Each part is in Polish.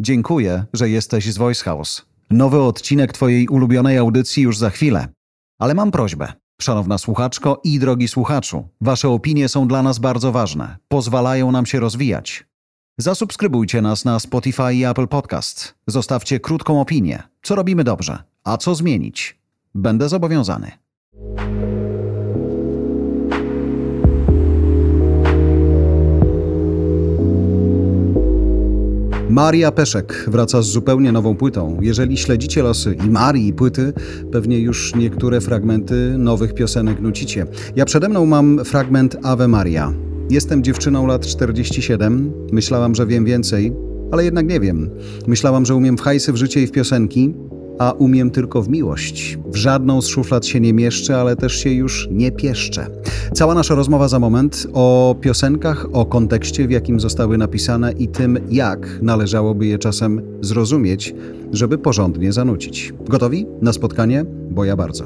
Dziękuję, że jesteś z Voice House. Nowy odcinek Twojej ulubionej audycji już za chwilę. Ale mam prośbę. Szanowna słuchaczko i drogi słuchaczu, Wasze opinie są dla nas bardzo ważne. Pozwalają nam się rozwijać. Zasubskrybujcie nas na Spotify i Apple Podcast. Zostawcie krótką opinię. Co robimy dobrze, a co zmienić? Będę zobowiązany. Maria Peszek wraca z zupełnie nową płytą. Jeżeli śledzicie losy i Marii i płyty, pewnie już niektóre fragmenty nowych piosenek nucicie. Ja przede mną mam fragment Ave Maria. Jestem dziewczyną lat 47, myślałam, że wiem więcej, ale jednak nie wiem. Myślałam, że umiem w hajsy w życie i w piosenki, a umiem tylko w miłość. W żadną z szuflad się nie mieszczę, ale też się już nie pieszczę. Cała nasza rozmowa za moment o piosenkach, o kontekście, w jakim zostały napisane i tym, jak należałoby je czasem zrozumieć, żeby porządnie zanucić. Gotowi na spotkanie? Bo ja bardzo.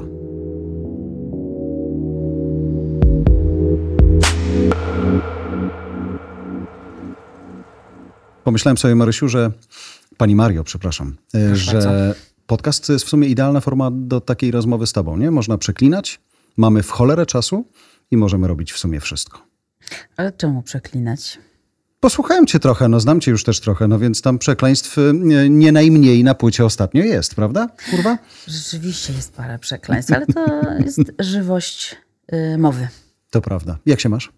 Pomyślałem sobie, Marysiu, że Pani Mario, przepraszam, e, że podcast to jest w sumie idealna forma do takiej rozmowy z Tobą, nie? Można przeklinać, mamy w cholerę czasu i możemy robić w sumie wszystko. Ale czemu przeklinać? Posłuchałem Cię trochę, no znam Cię już też trochę, no więc tam przekleństw y, nie, nie najmniej na płycie ostatnio jest, prawda? Kurwa? Rzeczywiście jest parę przekleństw, ale to jest żywość y, mowy. To prawda. Jak się masz?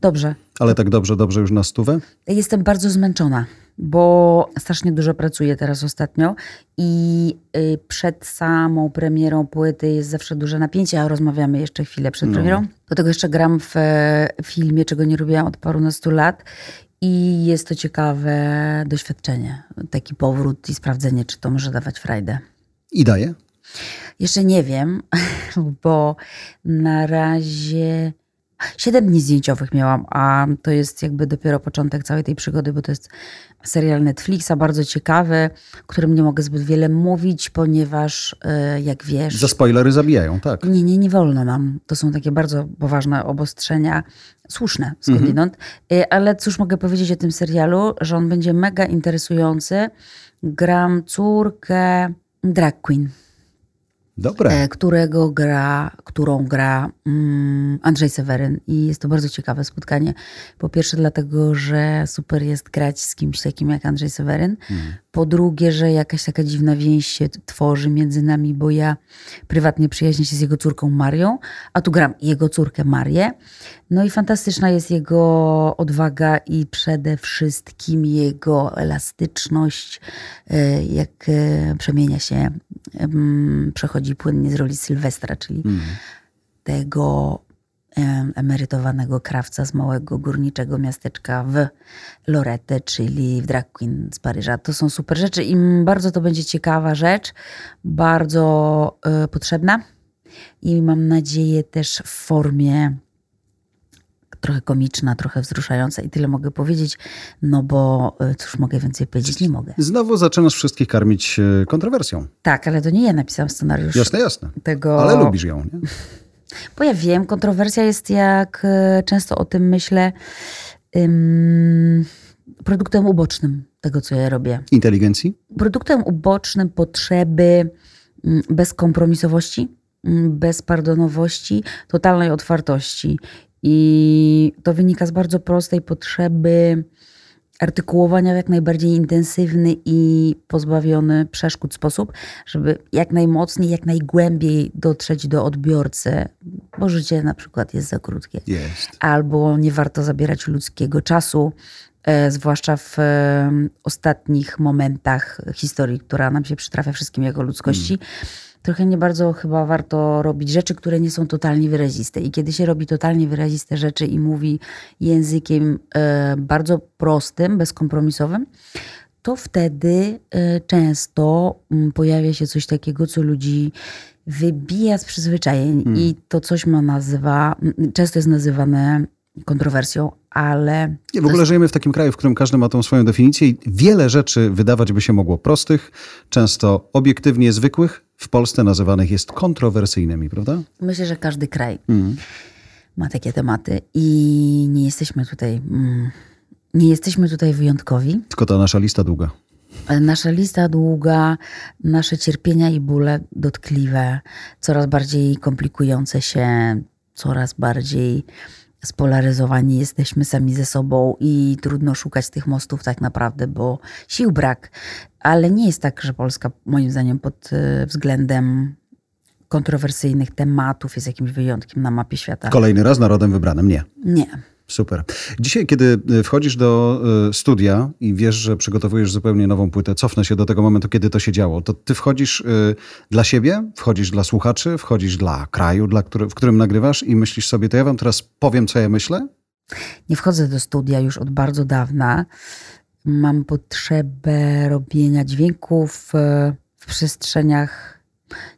Dobrze. Ale tak dobrze, dobrze już na stówę? Jestem bardzo zmęczona, bo strasznie dużo pracuję teraz ostatnio i y, przed samą premierą płyty jest zawsze duże napięcie, a rozmawiamy jeszcze chwilę przed No. premierą. Do tego jeszcze gram w e, filmie, czego nie robiłam od parunastu lat. I jest to ciekawe doświadczenie. Taki powrót i sprawdzenie, czy to może dawać frajdę. I daje? Jeszcze nie wiem, bo na razie siedem dni zdjęciowych miałam, a to jest jakby dopiero początek całej tej przygody, bo to jest serial Netflixa, bardzo ciekawy, o którym nie mogę zbyt wiele mówić, ponieważ e, jak wiesz... Za spoilery zabijają, tak. Nie, nie, nie wolno nam. To są takie bardzo poważne obostrzenia, słuszne skądinąd. Y, Ale cóż mogę powiedzieć o tym serialu, że on będzie mega interesujący. Gram córkę drag queen, Dobre. e, którego gra, którą gra mm, Andrzej Seweryn. I jest to bardzo ciekawe spotkanie. Po pierwsze dlatego, że super jest grać z kimś takim jak Andrzej Seweryn. Po drugie, że jakaś taka dziwna więź się tworzy między nami, bo ja prywatnie przyjaźnię się z jego córką Marią, a tu gram jego córkę Marię. No i fantastyczna jest jego odwaga i przede wszystkim jego elastyczność, e, jak e, przemienia się, przechodzi płynnie z roli Sylwestra, czyli tego em, emerytowanego krawca z małego górniczego miasteczka w Loretę, czyli w drag queen z Paryża. To są super rzeczy i bardzo to będzie ciekawa rzecz, bardzo e, potrzebna i mam nadzieję też w formie trochę komiczna, trochę wzruszająca i tyle mogę powiedzieć, no bo e, cóż mogę więcej powiedzieć? Nie mogę. Znowu zaczynasz wszystkich karmić e, kontrowersją. Tak, ale to nie ja napisałam scenariusz Jasne, jasne. tego. Ale lubisz ją, nie? Bo ja wiem, kontrowersja jest, jak e, często o tym myślę, ym, produktem ubocznym tego, co ja robię. Inteligencji? Produktem ubocznym potrzeby mm, bezkompromisowości, mm, bezpardonowości, totalnej otwartości. I to wynika z bardzo prostej potrzeby artykułowania w jak najbardziej intensywny i pozbawiony przeszkód sposób, żeby jak najmocniej, jak najgłębiej dotrzeć do odbiorcy, bo życie na przykład jest za krótkie Jest. albo nie warto zabierać ludzkiego czasu, e, zwłaszcza w e, ostatnich momentach historii, która nam się przytrafia wszystkim jako ludzkości. Trochę nie bardzo chyba warto robić rzeczy, które nie są totalnie wyraziste. I kiedy się robi totalnie wyraziste rzeczy i mówi językiem e, bardzo prostym, bezkompromisowym, to wtedy e, często mm, pojawia się coś takiego, co ludzi wybija z przyzwyczajeń i to coś ma nazywa, często jest nazywane kontrowersją, ale Nie, w ogóle żyjemy w takim kraju, w którym każdy ma tą swoją definicję i wiele rzeczy wydawać by się mogło prostych, często obiektywnie zwykłych, w Polsce nazywanych jest kontrowersyjnymi, prawda? myślę, że każdy kraj ma takie tematy i nie jesteśmy tutaj, mm, nie jesteśmy tutaj wyjątkowi. Tylko ta nasza lista długa. Nasza lista długa, nasze cierpienia i bóle dotkliwe, coraz bardziej komplikujące się, coraz bardziej spolaryzowani jesteśmy sami ze sobą i trudno szukać tych mostów tak naprawdę, bo sił brak. Ale nie jest tak, że Polska moim zdaniem pod y, względem kontrowersyjnych tematów jest jakimś wyjątkiem na mapie świata. Kolejny raz narodem wybranym nie. Nie. Super. Dzisiaj, kiedy y, wchodzisz do y, studia i wiesz, że przygotowujesz zupełnie nową płytę, cofnę się do tego momentu, kiedy to się działo, to ty wchodzisz y, dla siebie, wchodzisz dla słuchaczy, wchodzisz dla kraju, dla który, w którym nagrywasz i myślisz sobie, to ja wam teraz powiem, co ja myślę? Nie wchodzę do studia już od bardzo dawna. Mam potrzebę robienia dźwięków w przestrzeniach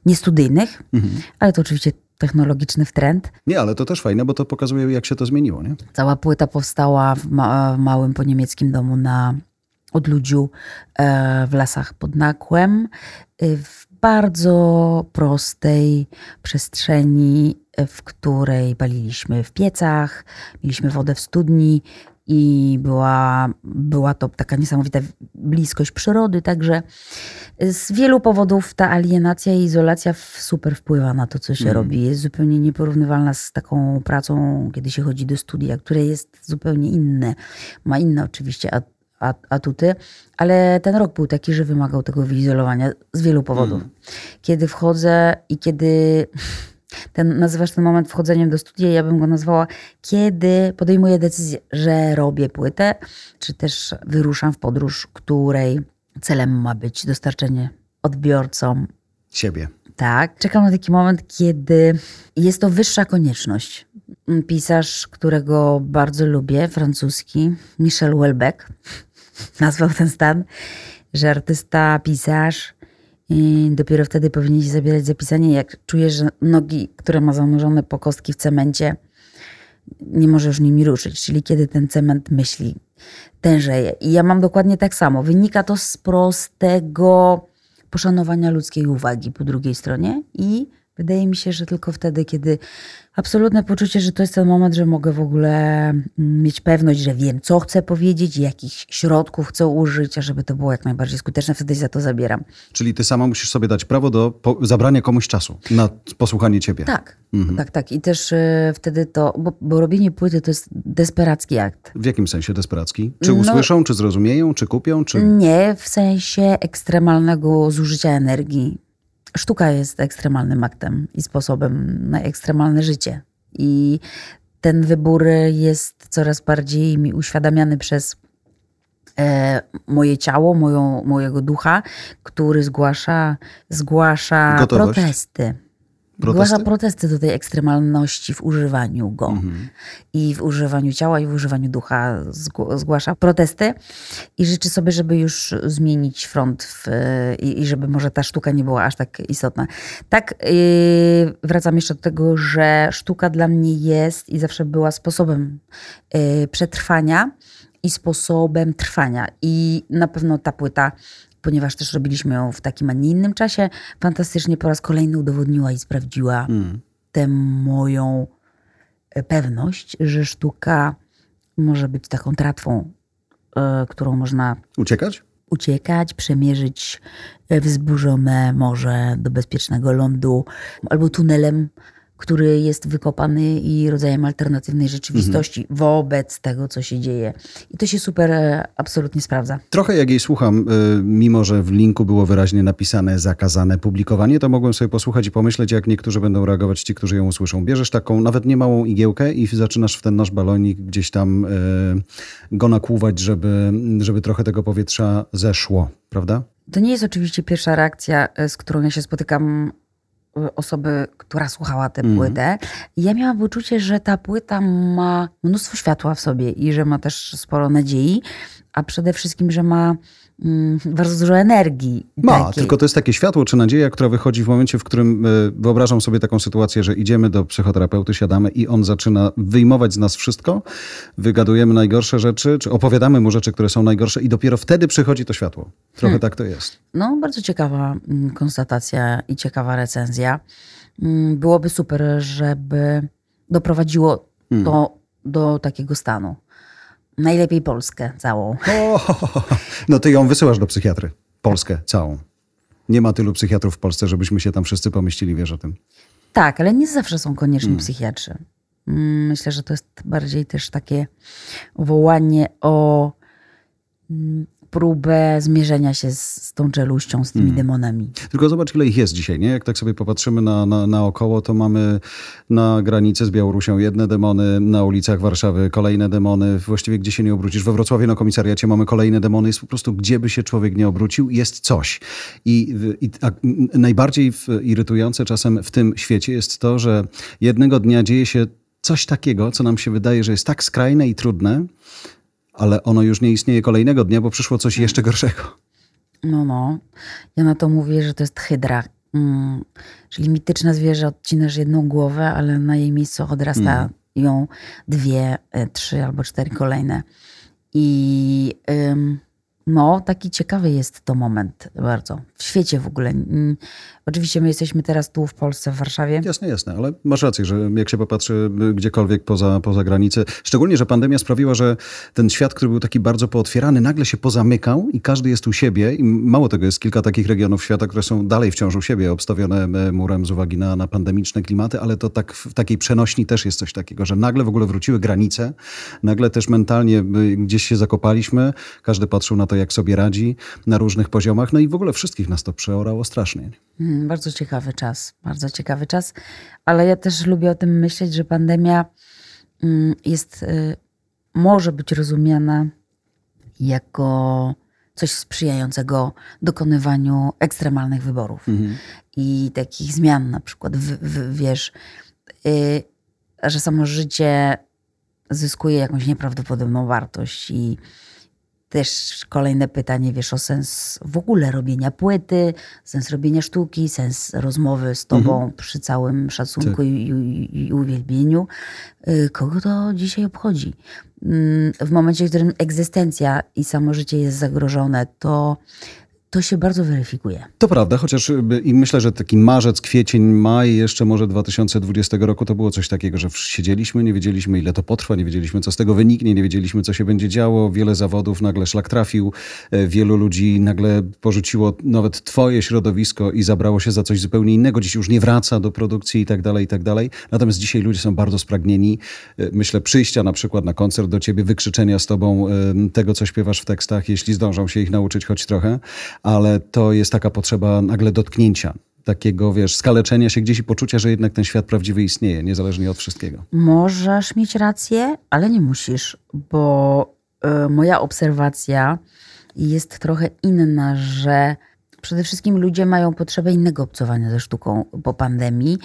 niestudyjnych, mhm. ale to oczywiście technologiczny trend. Nie, ale to też fajne, bo to pokazuje, jak się to zmieniło. Nie? Cała płyta powstała w, ma w małym poniemieckim domu na odludziu e, w lasach pod Nakłem, e, w bardzo prostej przestrzeni, e, w której paliliśmy w piecach, mieliśmy wodę w studni, i była, była to taka niesamowita bliskość przyrody, także z wielu powodów ta alienacja i izolacja super wpływa na to, co się mm. robi. Jest zupełnie nieporównywalna z taką pracą, kiedy się chodzi do studia, które jest zupełnie inne. Ma inne oczywiście atuty, ale ten rok był taki, że wymagał tego wyizolowania z wielu powodów. Mm. Kiedy wchodzę i kiedy ten, nazywasz ten moment wchodzeniem do studia, ja bym go nazwała, kiedy podejmuję decyzję, że robię płytę, czy też wyruszam w podróż, której celem ma być dostarczenie odbiorcom siebie. Tak. Czekam na taki moment, kiedy jest to wyższa konieczność. Pisarz, którego bardzo lubię, francuski, Michel Houellebecq, nazwał ten stan, że artysta, pisarz i dopiero wtedy powinien się zabierać za pisanie, jak czujesz, że nogi, które ma zanurzone po kostki w cemencie, nie możesz nimi ruszyć. Czyli kiedy ten cement myśli, tężeje. I ja mam dokładnie tak samo. Wynika to z prostego poszanowania ludzkiej uwagi po drugiej stronie i wydaje mi się, że tylko wtedy, kiedy absolutne poczucie, że to jest ten moment, że mogę w ogóle mm, mieć pewność, że wiem, co chcę powiedzieć, jakich środków chcę użyć, a żeby to było jak najbardziej skuteczne, wtedy za to zabieram. Czyli ty sama musisz sobie dać prawo do zabrania komuś czasu na posłuchanie ciebie. Tak, mhm. tak, tak. I też y, wtedy to, bo, bo, robienie płyty to jest desperacki akt. W jakim sensie desperacki? Czy no- usłyszą, no, czy zrozumieją, czy kupią, czy... Nie, w sensie ekstremalnego zużycia energii sztuka jest ekstremalnym aktem i sposobem na ekstremalne życie. I ten wybór jest coraz bardziej mi uświadamiany przez e, moje ciało, moją, mojego ducha, który zgłasza, zgłasza protesty. Protesty? Zgłasza protesty do tej ekstremalności w używaniu go. Mhm. I w używaniu ciała, i w używaniu ducha zgłasza protesty i życzy sobie, żeby już zmienić front w, i, i, żeby może ta sztuka nie była aż tak istotna. Tak, yy, wracam jeszcze do tego, że sztuka dla mnie jest i zawsze była sposobem yy, przetrwania i sposobem trwania. I na pewno ta płyta ponieważ też robiliśmy ją w takim, a nie innym czasie, fantastycznie po raz kolejny udowodniła i sprawdziła mm. tę moją e, pewność, że sztuka może być taką tratwą, y, którą można. Uciekać? Uciekać, przemierzyć e, wzburzone morze do bezpiecznego lądu, albo tunelem który jest wykopany i rodzajem alternatywnej rzeczywistości mhm. wobec tego, co się dzieje. I to się super e, absolutnie sprawdza. Trochę jak jej słucham, e, mimo że w linku było wyraźnie napisane zakazane publikowanie, to mogłem sobie posłuchać i pomyśleć, jak niektórzy będą reagować ci, którzy ją usłyszą. Bierzesz taką nawet nie małą igiełkę i zaczynasz w ten nasz balonik gdzieś tam e, go nakłuwać, żeby, żeby trochę tego powietrza zeszło, prawda? To nie jest oczywiście pierwsza reakcja, z którą ja się spotykam osoby, która słuchała tę mm. płytę. I ja miałam poczucie, że ta płyta ma mnóstwo światła w sobie i że ma też sporo nadziei, a przede wszystkim, że ma bardzo dużo energii. Ma, takiej. tylko to jest takie światło czy nadzieja, która wychodzi w momencie, w którym y, wyobrażam sobie taką sytuację, że idziemy do psychoterapeuty, siadamy i on zaczyna wyjmować z nas wszystko, wygadujemy najgorsze rzeczy, czy opowiadamy mu rzeczy, które są najgorsze i dopiero wtedy przychodzi to światło. Trochę hmm. tak to jest. No, bardzo ciekawa mm, konstatacja i ciekawa recenzja. Mm, byłoby super, żeby doprowadziło hmm. to do takiego stanu. Najlepiej Polskę całą. O, no ty ją wysyłasz do psychiatry. Polskę całą. Nie ma tylu psychiatrów w Polsce, żebyśmy się tam wszyscy pomieścili, wiesz o tym. Tak, ale nie zawsze są konieczni hmm. psychiatrzy. Mm, myślę, że to jest bardziej też takie wołanie o mm, próbę zmierzenia się z, z tą czeluścią, z tymi hmm. demonami. Tylko zobacz, ile ich jest dzisiaj, nie? Jak tak sobie popatrzymy na, na, naokoło, to mamy na granicy z Białorusią jedne demony, na ulicach Warszawy kolejne demony, właściwie gdzie się nie obrócisz. We Wrocławiu na komisariacie mamy kolejne demony. Jest po prostu, gdzie by się człowiek nie obrócił, jest coś. I, i najbardziej irytujące czasem w tym świecie jest to, że jednego dnia dzieje się coś takiego, co nam się wydaje, że jest tak skrajne i trudne, ale ono już nie istnieje kolejnego dnia, bo przyszło coś jeszcze gorszego. No, no. Ja na to mówię, że to jest hydra. Mm. Czyli mityczne zwierzę, odcinasz jedną głowę, ale na jej miejscu odrasta mm. ją dwie, e, trzy albo cztery kolejne. I... Ym, no, taki ciekawy jest to moment bardzo. W świecie w ogóle. Mm, oczywiście my jesteśmy teraz tu w Polsce, w Warszawie. Jasne, jasne, ale masz rację, że jak się popatrzy gdziekolwiek poza, poza granicę, szczególnie, że pandemia sprawiła, że ten świat, który był taki bardzo pootwierany, nagle się pozamykał i każdy jest u siebie i mało tego, jest kilka takich regionów świata, które są dalej wciąż u siebie, obstawione murem z uwagi na, na pandemiczne klimaty, ale to tak w takiej przenośni też jest coś takiego, że nagle w ogóle wróciły granice, nagle też mentalnie gdzieś się zakopaliśmy, każdy patrzył na to, jak sobie radzi na różnych poziomach. No i w ogóle wszystkich nas to przeorało strasznie. Hmm, bardzo ciekawy czas, bardzo ciekawy czas. Ale ja też lubię o tym myśleć, że pandemia mm, jest, y, może być rozumiana jako coś sprzyjającego dokonywaniu ekstremalnych wyborów mhm. i takich zmian, na przykład, w, w, wiesz, y, że samo życie zyskuje jakąś nieprawdopodobną wartość i też kolejne pytanie, wiesz, o sens w ogóle robienia płyty, sens robienia sztuki, sens rozmowy z tobą mhm. przy całym szacunku tak. i, i, i, uwielbieniu. Y, kogo to dzisiaj obchodzi? Mm, w momencie, w którym egzystencja i samo życie jest zagrożone, to to się bardzo weryfikuje. To prawda, chociaż y, i myślę, że taki marzec, kwiecień, maj jeszcze może 2020 roku to było coś takiego, że siedzieliśmy, nie wiedzieliśmy ile to potrwa, nie wiedzieliśmy co z tego wyniknie, nie wiedzieliśmy co się będzie działo. Wiele zawodów nagle szlak trafił, e, wielu ludzi nagle porzuciło nawet twoje środowisko i zabrało się za coś zupełnie innego. Dziś już nie wraca do produkcji i tak dalej, i tak dalej. Natomiast dzisiaj ludzie są bardzo spragnieni, e, myślę, przyjścia na przykład na koncert do ciebie, wykrzyczenia z tobą tego, co śpiewasz w tekstach, jeśli zdążą się ich nauczyć choć trochę ale to jest taka potrzeba nagle dotknięcia takiego, wiesz, skaleczenia się gdzieś i poczucia, że jednak ten świat prawdziwy istnieje, niezależnie od wszystkiego. Możesz mieć rację, ale nie musisz, bo y, moja obserwacja jest trochę inna, że Przede wszystkim ludzie mają potrzebę innego obcowania ze sztuką po pandemii.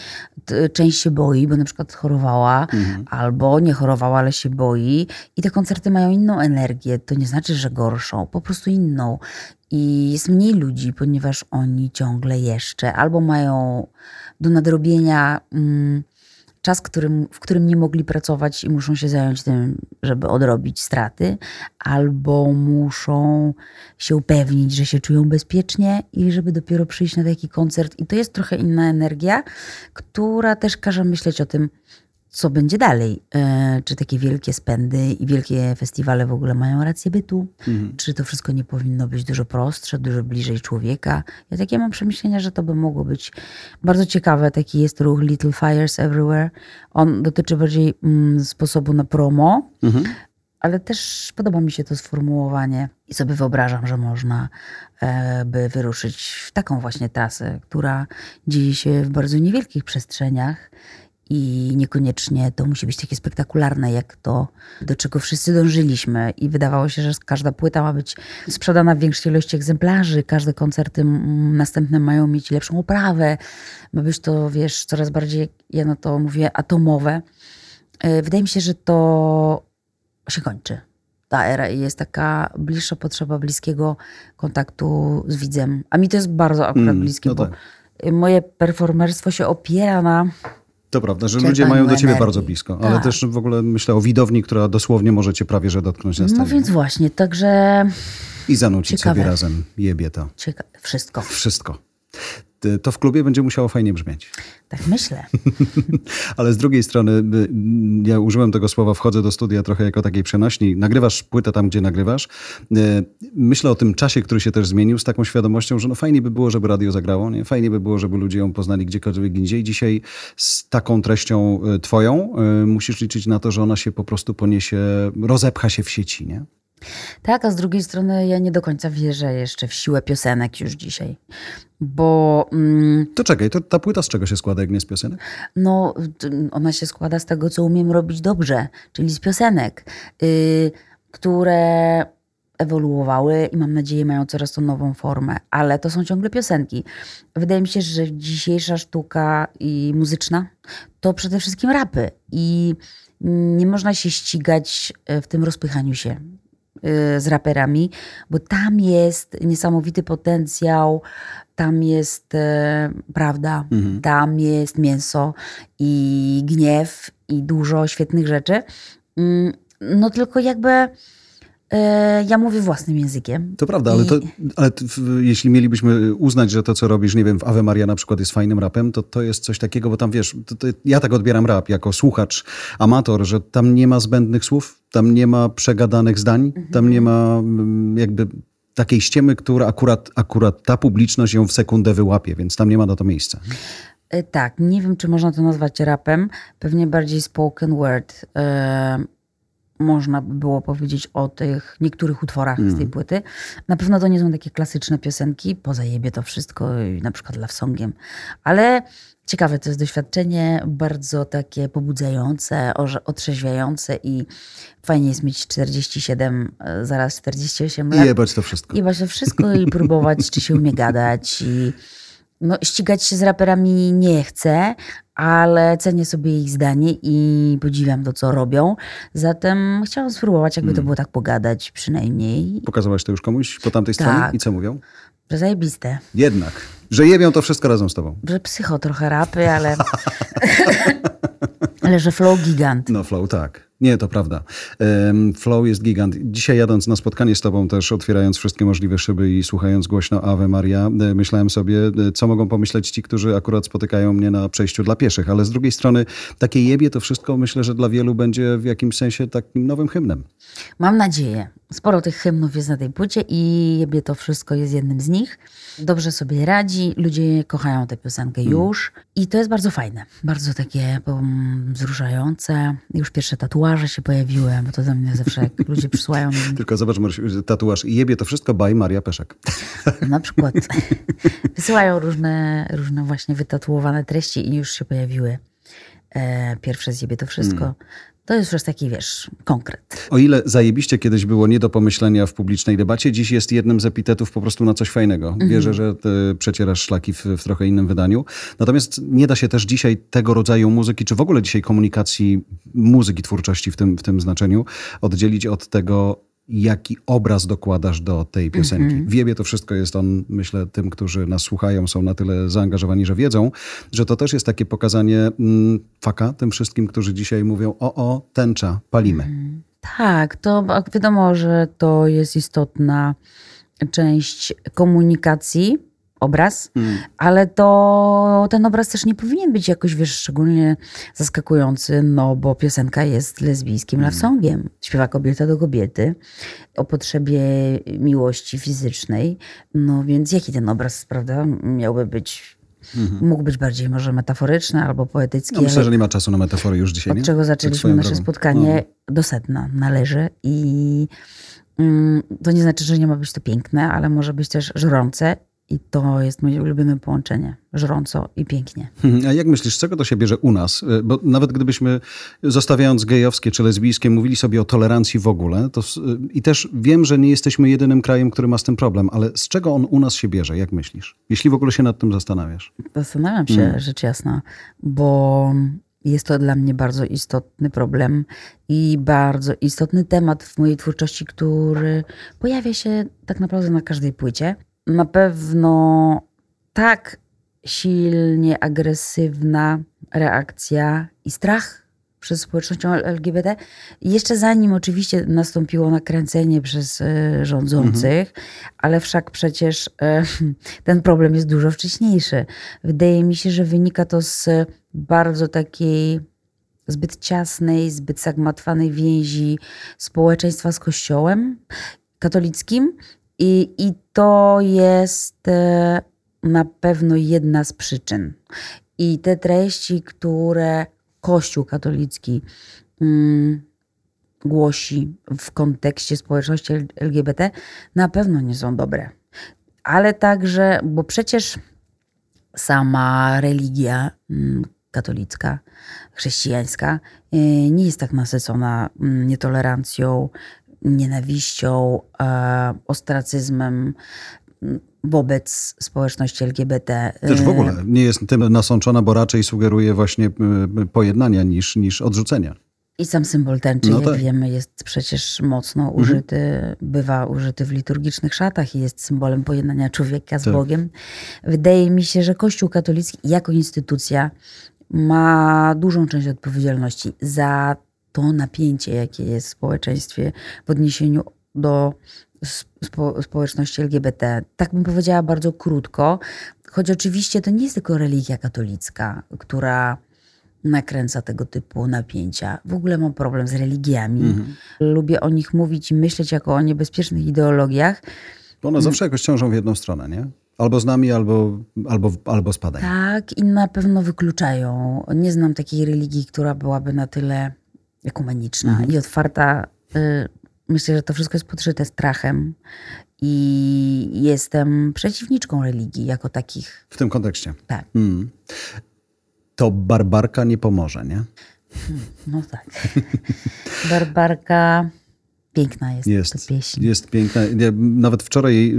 Część się boi, bo na przykład chorowała, mhm. albo nie chorowała, ale się boi. I te koncerty mają inną energię. To nie znaczy, że gorszą, po prostu inną. I jest mniej ludzi, ponieważ oni ciągle jeszcze albo mają do nadrobienia. Mm, czas, którym, w którym nie mogli pracować i muszą się zająć tym, żeby odrobić straty, albo muszą się upewnić, że się czują bezpiecznie i żeby dopiero przyjść na taki koncert. I to jest trochę inna energia, która też każe myśleć o tym, co będzie dalej. E, czy takie wielkie spędy i wielkie festiwale w ogóle mają rację bytu? Mhm. Czy to wszystko nie powinno być dużo prostsze, dużo bliżej człowieka? Ja takie mam przemyślenia, że to by mogło być bardzo ciekawe. Taki jest ruch Little Fires Everywhere. On dotyczy bardziej mm, sposobu na promo, mhm. ale też podoba mi się to sformułowanie i sobie wyobrażam, że można e, by wyruszyć w taką właśnie trasę, która dzieje się w bardzo niewielkich przestrzeniach i niekoniecznie to musi być takie spektakularne, jak to, do czego wszyscy dążyliśmy. I wydawało się, że każda płyta ma być sprzedana w większej ilości egzemplarzy, każde koncerty następne mają mieć lepszą oprawę. Ma być to, wiesz, coraz bardziej, ja na to mówię, atomowe. E, wydaje mi się, że to się kończy. Ta era i jest taka bliższa potrzeba bliskiego kontaktu z widzem. A mi to jest bardzo akurat mm, bliskie, no tak. bo moje performerstwo się opiera na to prawda, że ludzie mają do ciebie energii. bardzo blisko, ale tak. też w ogóle myślę o widowni, która dosłownie może cię prawie że dotknąć na scenie. No więc właśnie, także... I zanucić Ciekawe. sobie razem jebie to. Cieka wszystko. Wszystko. Y, to w klubie będzie musiało fajnie brzmieć. Tak myślę. Ale z drugiej strony, y, ja użyłem tego słowa, wchodzę do studia trochę jako takiej przenośni. Nagrywasz płytę tam, gdzie nagrywasz. Y, myślę o tym czasie, który się też zmienił, z taką świadomością, że no fajnie by było, żeby radio zagrało, nie? fajnie by było, żeby ludzie ją poznali gdziekolwiek indziej. Dzisiaj z taką treścią twoją musisz liczyć na to, że ona się po prostu poniesie, rozepcha się w sieci, nie? Tak, a z drugiej strony ja nie do końca wierzę jeszcze w siłę piosenek już dzisiaj. Bo. Mm, to czekaj, to ta płyta z czego się składa, jak nie z piosenek? No, ona się składa z tego, co umiem robić dobrze, czyli z piosenek, yy, które ewoluowały i mam nadzieję mają coraz to nową formę, ale to są ciągle piosenki. Wydaje mi się, że dzisiejsza sztuka i muzyczna to przede wszystkim rapy i nie można się ścigać e, w tym rozpychaniu się Y, z raperami, bo tam jest niesamowity potencjał, tam jest e, prawda, mhm. tam jest mięso i gniew i dużo świetnych rzeczy. Mm, no tylko jakby ja mówię własnym językiem. To prawda, ale, to, ale to, jeśli mielibyśmy uznać, że to, co robisz, nie wiem, w Ave Maria na przykład jest fajnym rapem, to to jest coś takiego, bo tam wiesz, to, to ja tak odbieram rap jako słuchacz, amator, że tam nie ma zbędnych słów, tam nie ma przegadanych zdań, mhm. tam nie ma mm, jakby takiej ściemy, która akurat, akurat ta publiczność ją w sekundę wyłapie, więc tam nie ma na to miejsca. E, tak, nie wiem, czy można to nazwać rapem, pewnie bardziej spoken word. E, można by było powiedzieć o tych niektórych utworach mm. z tej mm. płyty. Na pewno to nie są takie klasyczne piosenki, poza jebie to wszystko, na przykład Love Songiem, ale ciekawe to jest doświadczenie, bardzo takie pobudzające, otrzeźwiające i fajnie jest mieć 47, e, zaraz 48 lat. I jebać to wszystko. Jebać to wszystko i próbować, czy się umie gadać i no, ścigać się z raperami nie chcę, ale cenię sobie ich zdanie i podziwiam to, co robią. Zatem chciałam spróbować, jakby to hmm. było tak pogadać przynajmniej. Pokazałaś to już komuś po tamtej tak. stronie? I co mówią? Że zajebiste. Jednak. Że jebią to wszystko razem z tobą. Że psycho trochę rapy, ale... ale że flow gigant. No flow, tak. Nie, to prawda. Flow jest gigant. Dzisiaj jadąc na spotkanie z tobą, też otwierając wszystkie możliwe szyby i słuchając głośno Ave Maria, e, myślałem sobie, e, co mogą pomyśleć ci, którzy akurat spotykają mnie na przejściu dla pieszych. Ale z drugiej strony, takie jebie to wszystko myślę, że dla wielu będzie w jakimś sensie takim nowym hymnem. Mam nadzieję. Sporo tych hymnów jest na tej płycie i jebie to wszystko jest jednym z nich. Dobrze sobie radzi, ludzie kochają tę piosenkę mm. już i to jest bardzo fajne. Bardzo takie wzruszające. Już pierwsze tatuaże tatuaże się pojawiły, bo to za mnie zawsze jak ludzie przysłają. Tylko zobacz, tatuaż i jebie to wszystko by Maria Peszek. Na przykład. Wysyłają różne, różne właśnie wytatuowane treści i już się pojawiły e, pierwsze zjebie to wszystko. To jest już taki, wiesz, konkret. O ile zajebiście kiedyś było nie do pomyślenia w publicznej debacie, dziś jest jednym z epitetów po prostu na coś fajnego. Mhm. Wierzę, że ty przecierasz szlaki w, w, trochę innym wydaniu. Natomiast nie da się też dzisiaj tego rodzaju muzyki, czy w ogóle dzisiaj komunikacji muzyki, twórczości w tym, w tym znaczeniu, oddzielić od tego jaki obraz dokładasz do tej piosenki. Mm -hmm. Wiebie to wszystko jest on, myślę, tym, którzy nas słuchają, są na tyle zaangażowani, że wiedzą, że to też jest takie pokazanie mm, faka tym wszystkim, którzy dzisiaj mówią, o, o, tęcza, palimy. Mm. Tak, to wiadomo, że to jest istotna część komunikacji, obraz, mm. ale to ten obraz też nie powinien być jakoś, wiesz, szczególnie zaskakujący, no bo piosenka jest lesbijskim mm. love songiem. Śpiewa kobieta do kobiety o potrzebie miłości fizycznej, no więc jaki ten obraz, prawda, miałby być Mhm. Mógł być bardziej może metaforyczny albo poetycki. No, myślę, że nie ma czasu na metafory już dzisiaj. Od nie? czego zaczęliśmy nasze drogą. spotkanie, no. do sedna należy i mm, to nie znaczy, że nie ma być to piękne, ale może być też żrące i to jest moje ulubione połączenie. Żrąco i pięknie. A jak myślisz, z czego to się bierze u nas? E, bo nawet gdybyśmy, zostawiając gejowskie czy lesbijskie, mówili sobie o tolerancji w ogóle, to, i też wiem, że nie jesteśmy jedynym krajem, który ma z tym problem, ale z czego on u nas się bierze? Jak myślisz? Jeśli w ogóle się nad tym zastanawiasz. Zastanawiam się, hmm. rzecz jasna, bo jest to dla mnie bardzo istotny problem i bardzo istotny temat w mojej twórczości, który pojawia się tak naprawdę na każdej płycie na pewno tak silnie agresywna reakcja i strach przez społecznością LGBT. Jeszcze zanim oczywiście nastąpiło nakręcenie przez y, rządzących, ale wszak przecież y, ten problem jest dużo wcześniejszy. Wydaje mi się, że wynika to z bardzo takiej zbyt ciasnej, zbyt zagmatwanej więzi społeczeństwa z Kościołem katolickim. I, i to jest e, na pewno jedna z przyczyn. I te treści, które Kościół katolicki mm, głosi w kontekście społeczności LGBT, na pewno nie są dobre. Ale także, bo przecież sama religia mm, katolicka, chrześcijańska y, nie jest tak nasycona mm, nietolerancją, nienawiścią, e, ostracyzmem wobec społeczności LGBT. Też w ogóle nie jest tym nasączona, bo raczej sugeruje właśnie y, pojednania niż, niż odrzucenia. I sam symbol tęczy, no jak tak. wiemy, jest przecież mocno mhm. użyty, mhm. bywa użyty w liturgicznych szatach i jest symbolem pojednania człowieka z tak. Bogiem. Wydaje mi się, że Kościół katolicki jako instytucja ma dużą część odpowiedzialności za to napięcie, jakie jest w społeczeństwie w odniesieniu do spo, społeczności LGBT. Tak bym powiedziała bardzo krótko, choć oczywiście to nie jest tylko religia katolicka, która nakręca tego typu napięcia. W ogóle mam problem z religiami. Mhm. Lubię o nich mówić i myśleć jako o niebezpiecznych ideologiach. Bo one zawsze jakoś ciążą w jedną stronę, nie? Albo z nami, albo, albo, albo spadają. Tak, i na pewno wykluczają. Nie znam takiej religii, która byłaby na tyle ekumeniczna mhm. i otwarta. Y, myślę, że to wszystko jest podszyte strachem i jestem przeciwniczką religii jako takich. W tym kontekście. Tak. Mm. To barbarka nie pomoże, nie? Hmm, no tak. Barbarka Piękna jest, jest ta pieśń. Jest piękna. Ja nawet wczoraj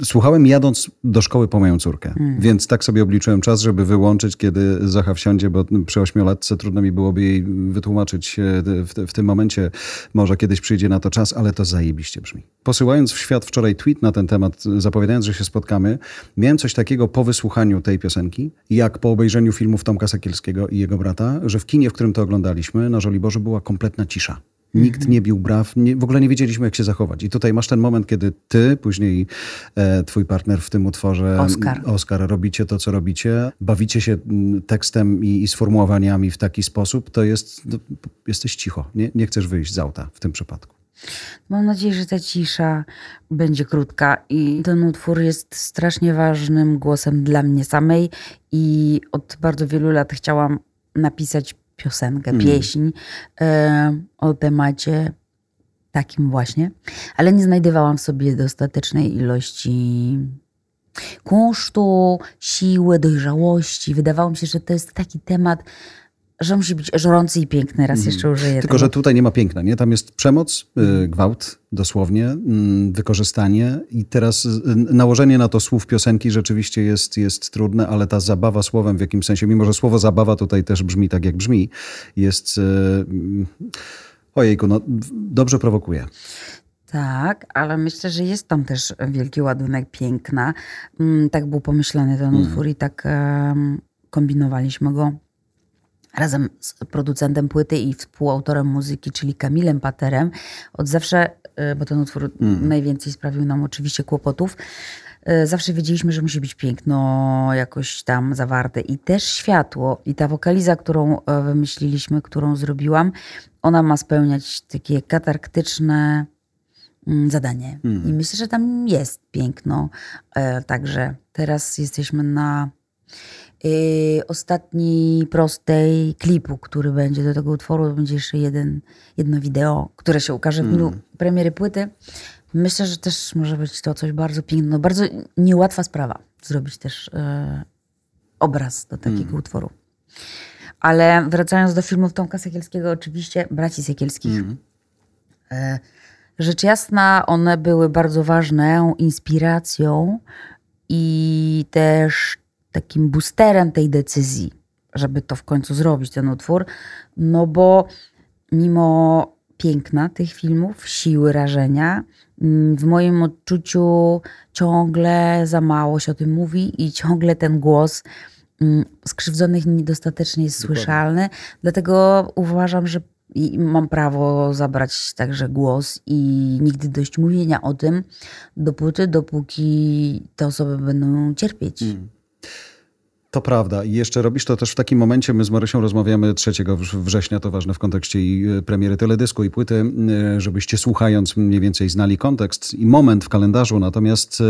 y, słuchałem jadąc do szkoły po moją córkę, mm. więc tak sobie obliczyłem czas, żeby wyłączyć, kiedy Zacha wsiądzie, bo przy ośmiolatce trudno mi byłoby jej wytłumaczyć e, w, w, tym momencie. Może kiedyś przyjdzie na to czas, ale to zajebiście brzmi. Posyłając w świat wczoraj tweet na ten temat, zapowiadając, że się spotkamy, miałem coś takiego po wysłuchaniu tej piosenki, jak po obejrzeniu filmów Tomka Sakielskiego i jego brata, że w kinie, w którym to oglądaliśmy, na Żoliborzu była kompletna cisza. Nikt nie bił braw, nie, w ogóle nie wiedzieliśmy, jak się zachować. I tutaj masz ten moment, kiedy ty, później e, twój partner w tym utworze, Oscar. Oscar, robicie to, co robicie, bawicie się tekstem i, i sformułowaniami w taki sposób, to jest, no, jesteś cicho. Nie, nie chcesz wyjść z auta w tym przypadku. Mam nadzieję, że ta cisza będzie krótka i ten utwór jest strasznie ważnym głosem dla mnie samej i od bardzo wielu lat chciałam napisać piosenkę, mm. pieśń e, o temacie takim właśnie, ale nie znajdowałam w sobie dostatecznej ilości kunsztu, siły, dojrzałości. Wydawało mi się, że to jest taki temat, że musi być żrący i piękny, raz mhm. jeszcze użyję Tylko, tego. że tutaj nie ma piękna, nie? Tam jest przemoc, y, gwałt dosłownie, y, wykorzystanie i teraz y, nałożenie na to słów piosenki rzeczywiście jest, jest trudne, ale ta zabawa słowem w jakimś sensie, mimo że słowo zabawa tutaj też brzmi tak, jak brzmi, jest... Mm, ojejku, no dobrze prowokuje. Tak, ale myślę, że jest tam też wielki ładunek piękna. Mm, tak był pomyślany ten mhm. utwór i tak um, kombinowaliśmy go razem z producentem płyty i współautorem muzyki, czyli Kamilem Paterem. Od zawsze, y, bo ten utwór mm. najwięcej sprawił nam oczywiście kłopotów, y, zawsze wiedzieliśmy, że musi być piękno jakoś tam zawarte i też światło. I ta wokaliza, którą e, wymyśliliśmy, którą zrobiłam, ona ma spełniać takie katarktyczne mm, zadanie. Mm. I myślę, że tam jest piękno. E, także teraz jesteśmy na ostatniej prostej klipu, który będzie do tego utworu. Będzie jeszcze jeden, jedno wideo, które się ukaże w dniu mm. premiery płyty. Myślę, że też może być to coś bardzo pięknego. No, bardzo niełatwa sprawa zrobić też yy, obraz do takiego mm. utworu. Ale wracając do filmów Tomka Sekielskiego, oczywiście braci Sekielskich. Mm. Yy, rzecz jasna, one były bardzo ważną inspiracją i też takim boosterem tej decyzji, żeby to w końcu zrobić, ten utwór. No bo mimo piękna tych filmów, siły rażenia, mm, w moim odczuciu ciągle za mało się o tym mówi i ciągle ten głos mm, skrzywdzonych niedostatecznie jest słyszalny. Dlatego uważam, że mam prawo zabrać także głos i nigdy dość mówienia o tym, dopóty, dopóki te osoby będą cierpieć. To prawda. I jeszcze robisz to też w takim momencie. My z Marysią rozmawiamy 3 września, to ważne w kontekście i e, premiery teledysku i płyty, e, żebyście słuchając mniej więcej znali kontekst i moment w kalendarzu. Natomiast e,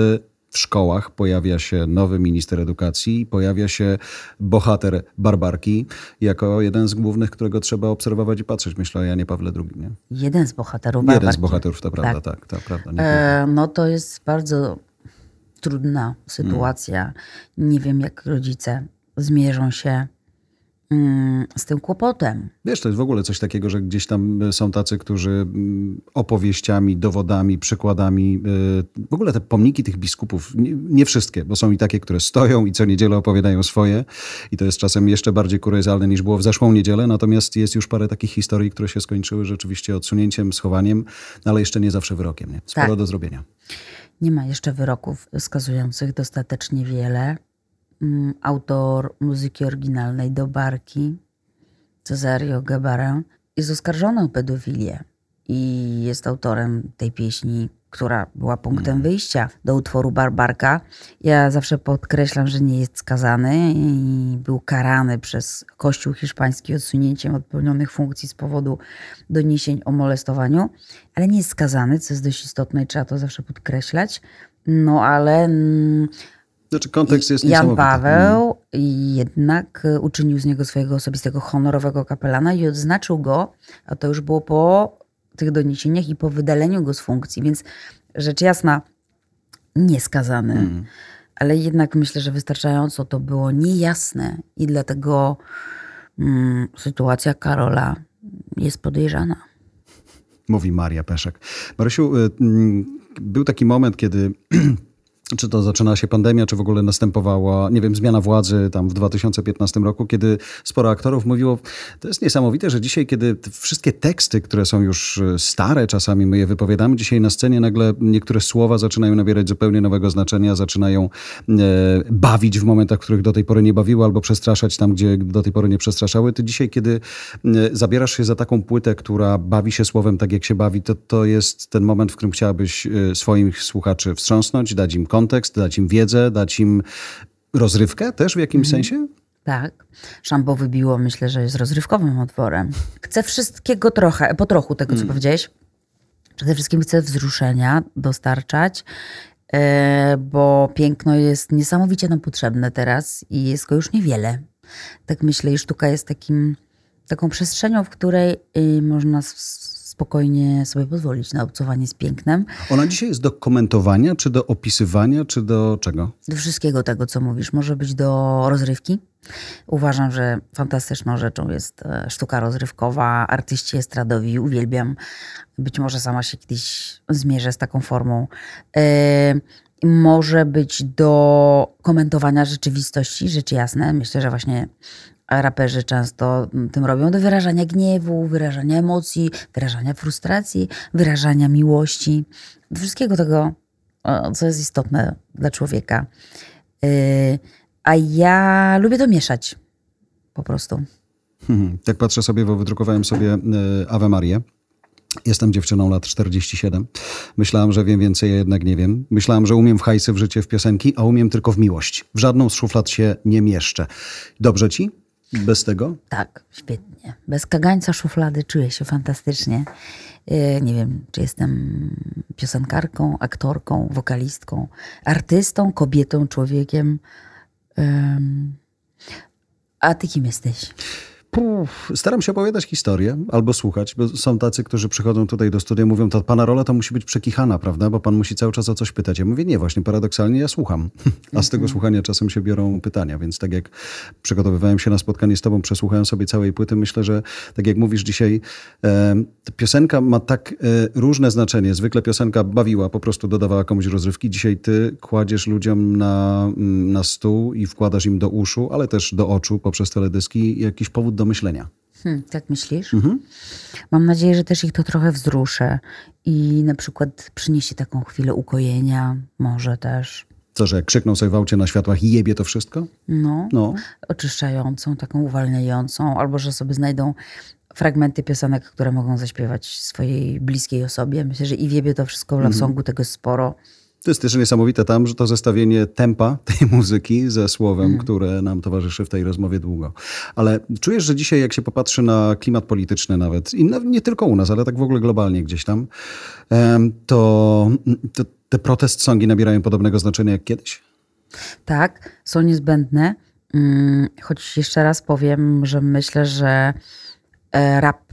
w szkołach pojawia się nowy minister edukacji i pojawia się bohater Barbarki jako jeden z głównych, którego trzeba obserwować i patrzeć. Myślę o Janie Pawle II. Nie? Jeden z bohaterów Jeden z Barbarki. bohaterów, to prawda, tak, to prawda. E, no to jest bardzo trudna sytuacja. Nie wiem, jak rodzice zmierzą się mm, z tym kłopotem. Wiesz, to jest w ogóle coś takiego, że gdzieś tam y, są tacy, którzy mm, opowieściami, dowodami, przykładami, y, w ogóle te pomniki tych biskupów, nie, nie wszystkie, bo są i takie, które stoją i co niedzielę opowiadają swoje i to jest czasem jeszcze bardziej kuriozalne niż było w zeszłą niedzielę, natomiast jest już parę takich historii, które się skończyły rzeczywiście odsunięciem, schowaniem, no ale jeszcze nie zawsze wyrokiem. Nie? Sporo Tak. do zrobienia. Nie ma jeszcze wyroków wskazujących dostatecznie wiele. Mm, Autor muzyki oryginalnej do Barki, Cesario Gabarę, jest oskarżony o pedofilię i jest autorem tej pieśni, która była punktem wyjścia do utworu Barbarka. Ja zawsze podkreślam, że nie jest skazany i był karany przez Kościół hiszpański odsunięciem od pełnionych funkcji z powodu doniesień o molestowaniu, ale nie jest skazany, co jest dość istotne i trzeba to zawsze podkreślać. No ale mm, Znaczy kontekst jest Jan. Paweł jednak y, uczynił z niego swojego osobistego honorowego kapelana i odznaczył go, a to już było po tych doniesieniach i po wydaleniu go z funkcji, więc rzecz jasna nieskazany, ale jednak myślę, że wystarczająco to było niejasne i dlatego mm, sytuacja Karola jest podejrzana. Mówi Maria Peszek. Marysiu, y, mm, był taki moment, kiedy czy to zaczyna się pandemia, czy w ogóle następowała, nie wiem, zmiana władzy tam w 2015 roku, kiedy sporo aktorów mówiło, to jest niesamowite, że dzisiaj, kiedy wszystkie teksty, które są już y, stare, czasami my je wypowiadamy, dzisiaj na scenie nagle niektóre słowa zaczynają nabierać zupełnie nowego znaczenia, zaczynają e, bawić w momentach, których do tej pory nie bawiły, albo przestraszać tam, gdzie do tej pory nie przestraszały. Ty dzisiaj, kiedy e, zabierasz się za taką płytę, która bawi się słowem tak, jak się bawi, to to jest ten moment, w którym chciałabyś e, swoich słuchaczy wstrząsnąć, dać im kontekst, dać im wiedzę, dać im rozrywkę też w jakimś sensie? Tak. Szambo wybiło, myślę, że jest rozrywkowym otworem. Chcę wszystkiego trochę, po trochu tego, co powiedziałeś. Przede wszystkim chcę wzruszenia dostarczać, e, bo piękno jest niesamowicie nam potrzebne teraz i jest go już niewiele. Tak myślę, i sztuka jest takim, taką przestrzenią, w której y, można spokojnie sobie pozwolić na obcowanie z pięknem. Ona dzisiaj jest do komentowania, czy do opisywania, czy do czego? Do wszystkiego tego, co mówisz. Może być do rozrywki. Uważam, że fantastyczną rzeczą jest e, sztuka rozrywkowa, artyści estradowi. Uwielbiam. Być może sama się kiedyś zmierzę z taką formą. E, może być do komentowania rzeczywistości, rzecz jasne. Myślę, że właśnie raperzy często tym robią do wyrażania gniewu, wyrażania emocji, wyrażania frustracji, wyrażania miłości. Do wszystkiego tego, co jest istotne dla człowieka. Yy, A ja lubię to mieszać. Po prostu. Mhm. Jak patrzę sobie, bo wydrukowałem sobie e, Ave Marię. Jestem dziewczyną lat 47. Myślałam, że wiem więcej, a jednak nie wiem. Myślałam, że umiem w hajsy, w życie, w piosenki, a umiem tylko w miłość. W żadną z szuflad się nie mieszczę. Dobrze ci? Bez tego? Tak, świetnie. Bez kagańca szuflady czuję się fantastycznie. Yy, Nie wiem, czy jestem piosenkarką, aktorką, wokalistką, artystą, kobietą, człowiekiem. A ty kim jesteś? Puf, staram się opowiadać historię albo słuchać, bo są tacy, którzy przychodzą tutaj do studia, mówią, ta pana rola to musi być przekichana, prawda? Bo pan musi cały czas o coś pytać. Ja mówię, nie, właśnie paradoksalnie ja słucham. A z tego słuchania czasem się biorą pytania, więc tak jak przygotowywałem się na spotkanie z tobą, przesłuchałem sobie całej płyty, myślę, że tak jak mówisz dzisiaj, e, piosenka ma tak e, różne znaczenie. Zwykle piosenka bawiła, po prostu dodawała komuś rozrywki. Dzisiaj ty kładziesz ludziom na, mm, na stół i wkładasz im do uszu, ale też do oczu poprzez teledyski jakiś powód do myślenia. Hmm, tak myślisz? Mam nadzieję, że też ich to trochę wzruszę i na przykład przyniesie taką chwilę ukojenia, może też. Co, że krzykną sobie w aucie na światłach jebie to wszystko? No, No. oczyszczającą, taką uwalniającą, albo że sobie znajdą fragmenty piosenek, które mogą zaśpiewać swojej bliskiej osobie. Myślę, że i wiebie to wszystko w Mhm. Love Songu, tego jest sporo. To jest też niesamowite tam, że to zestawienie tempa tej muzyki ze słowem, które nam towarzyszy w tej rozmowie długo. Ale czujesz, że dzisiaj jak się popatrzy na klimat polityczny nawet, i nie tylko u nas, ale tak w ogóle globalnie gdzieś tam, to, to te protest songi nabierają podobnego znaczenia jak kiedyś? Tak, są niezbędne. Mm, Choć jeszcze raz powiem, że myślę, że e, rap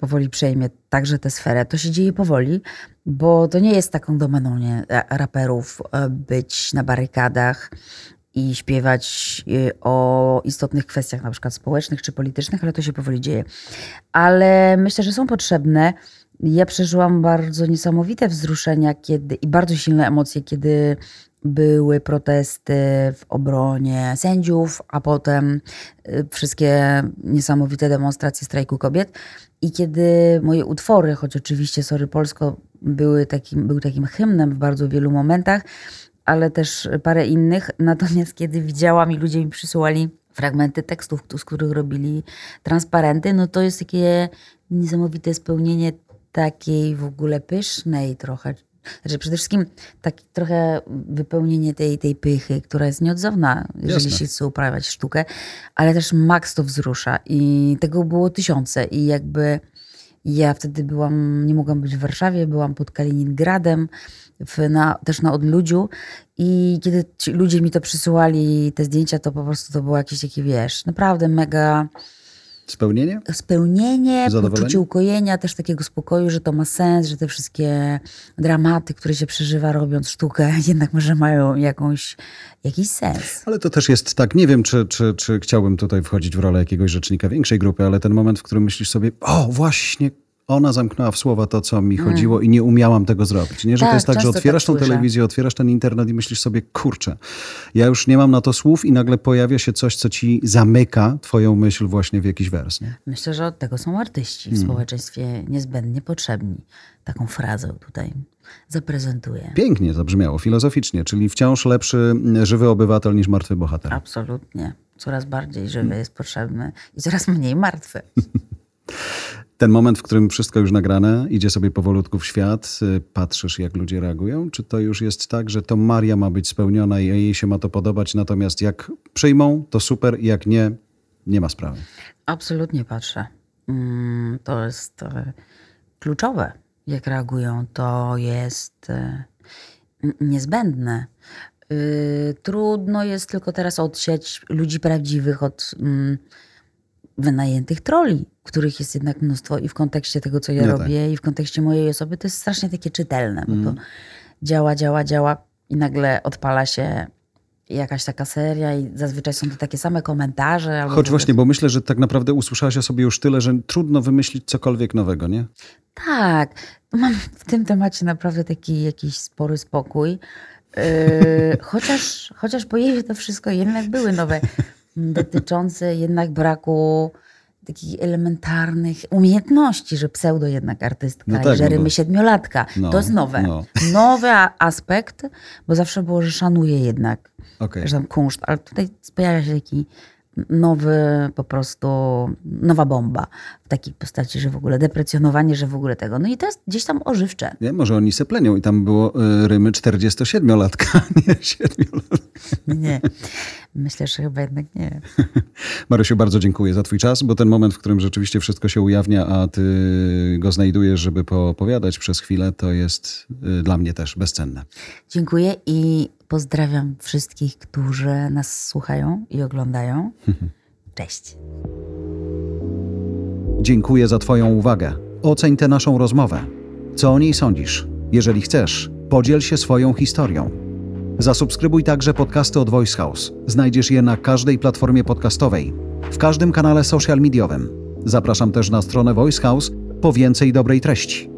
powoli przejmie także tę sferę. To się dzieje powoli, bo to nie jest taką domeną nie, raperów e, być na barykadach i śpiewać e, o istotnych kwestiach, na przykład społecznych czy politycznych, ale to się powoli dzieje. Ale myślę, że są potrzebne. Ja przeżyłam bardzo niesamowite wzruszenia kiedy, i bardzo silne emocje, kiedy były protesty w obronie sędziów, a potem y, wszystkie niesamowite demonstracje strajku kobiet. I kiedy moje utwory, choć oczywiście Sorry Polsko były takim, był takim hymnem w bardzo wielu momentach, ale też parę innych. Natomiast kiedy widziałam i ludzie mi przysyłali fragmenty tekstów, z których robili transparenty, no to jest takie niesamowite spełnienie takiej w ogóle pysznej trochę. Znaczy przede wszystkim taki trochę wypełnienie tej, tej pychy, która jest nieodzowna, jeżeli Jasne. się chce uprawiać sztukę, ale też Max to wzrusza i tego było tysiące i jakby ja wtedy byłam, nie mogłam być w Warszawie, byłam pod Kaliningradem, w, na, też na odludziu i kiedy ludzie mi to przysyłali, te zdjęcia, to po prostu to było jakieś takie, wiesz, naprawdę mega Spełnienie? spełnienie, Zadowolenie? poczucie ukojenia, też takiego spokoju, że to ma sens, że te wszystkie dramaty, które się przeżywa robiąc sztukę, jednak może mają jakąś, jakiś sens. Ale to też jest tak, nie wiem, czy, czy, czy chciałbym tutaj wchodzić w rolę jakiegoś rzecznika większej grupy, ale ten moment, w którym myślisz sobie, o właśnie, ona zamknęła w słowa to, co mi chodziło i nie umiałam tego zrobić. Nie, że to Tak, jest tak, że otwierasz tak tą telewizję, otwierasz ten internet i myślisz sobie, kurczę, ja już nie mam na to słów i nagle pojawia się coś, co ci zamyka twoją myśl właśnie w jakiś wers. Nie? Myślę, że od tego są artyści w Hmm. społeczeństwie niezbędnie potrzebni. Taką frazę tutaj zaprezentuję. Pięknie zabrzmiało, filozoficznie, czyli wciąż lepszy mm, żywy obywatel niż martwy bohater. Absolutnie. Coraz bardziej żywy jest potrzebny i coraz mniej martwy. Ten moment, w którym wszystko już nagrane, idzie sobie powolutku w świat, y, patrzysz jak ludzie reagują? Czy to już jest tak, że to Maria ma być spełniona i jej się ma to podobać, natomiast jak przyjmą, to super, jak nie, nie ma sprawy. Absolutnie patrzę. Mm, To jest e, kluczowe, jak reagują. To jest n- niezbędne. Y, Trudno jest tylko teraz odsiać ludzi prawdziwych od mm, wynajętych troli, których jest jednak mnóstwo i w kontekście tego, co ja No tak. robię i w kontekście mojej osoby, to jest strasznie takie czytelne, bo to działa, działa, działa i nagle odpala się jakaś taka seria i zazwyczaj są to takie same komentarze. Choć właśnie, bo myślę, że tak naprawdę usłyszałaś o sobie już tyle, że trudno wymyślić cokolwiek nowego, nie? Tak, mam w tym temacie naprawdę taki jakiś spory spokój. Yy, chociaż, chociaż pojęcie to wszystko jednak były nowe, dotyczące jednak braku takich elementarnych umiejętności, że pseudo jednak artystka No i tak, że no rymy bo- siedmiolatka. No, to jest nowe. no. Nowy aspekt, bo zawsze było, że szanuję jednak Okej. że tam kunszt, ale tutaj pojawia się taki nowy, po prostu nowa bomba takiej postaci, że w ogóle deprecjonowanie, że w ogóle tego. No i to jest gdzieś tam ożywcze. Nie, może oni se plenią i tam było y, rymy 47-latka, nie 7-latka. Nie, myślę, że chyba jednak nie. Marysiu, bardzo dziękuję za twój czas, bo ten moment, w którym rzeczywiście wszystko się ujawnia, a ty go znajdujesz, żeby poopowiadać przez chwilę, to jest y, dla mnie też bezcenne. Dziękuję i pozdrawiam wszystkich, którzy nas słuchają i oglądają. Cześć. Dziękuję za Twoją uwagę. Oceń tę naszą rozmowę. Co o niej sądzisz? Jeżeli chcesz, podziel się swoją historią. Zasubskrybuj także podcasty od Voice House. Znajdziesz je na każdej platformie podcastowej, w każdym kanale social mediowym. Zapraszam też na stronę Voice House po więcej dobrej treści.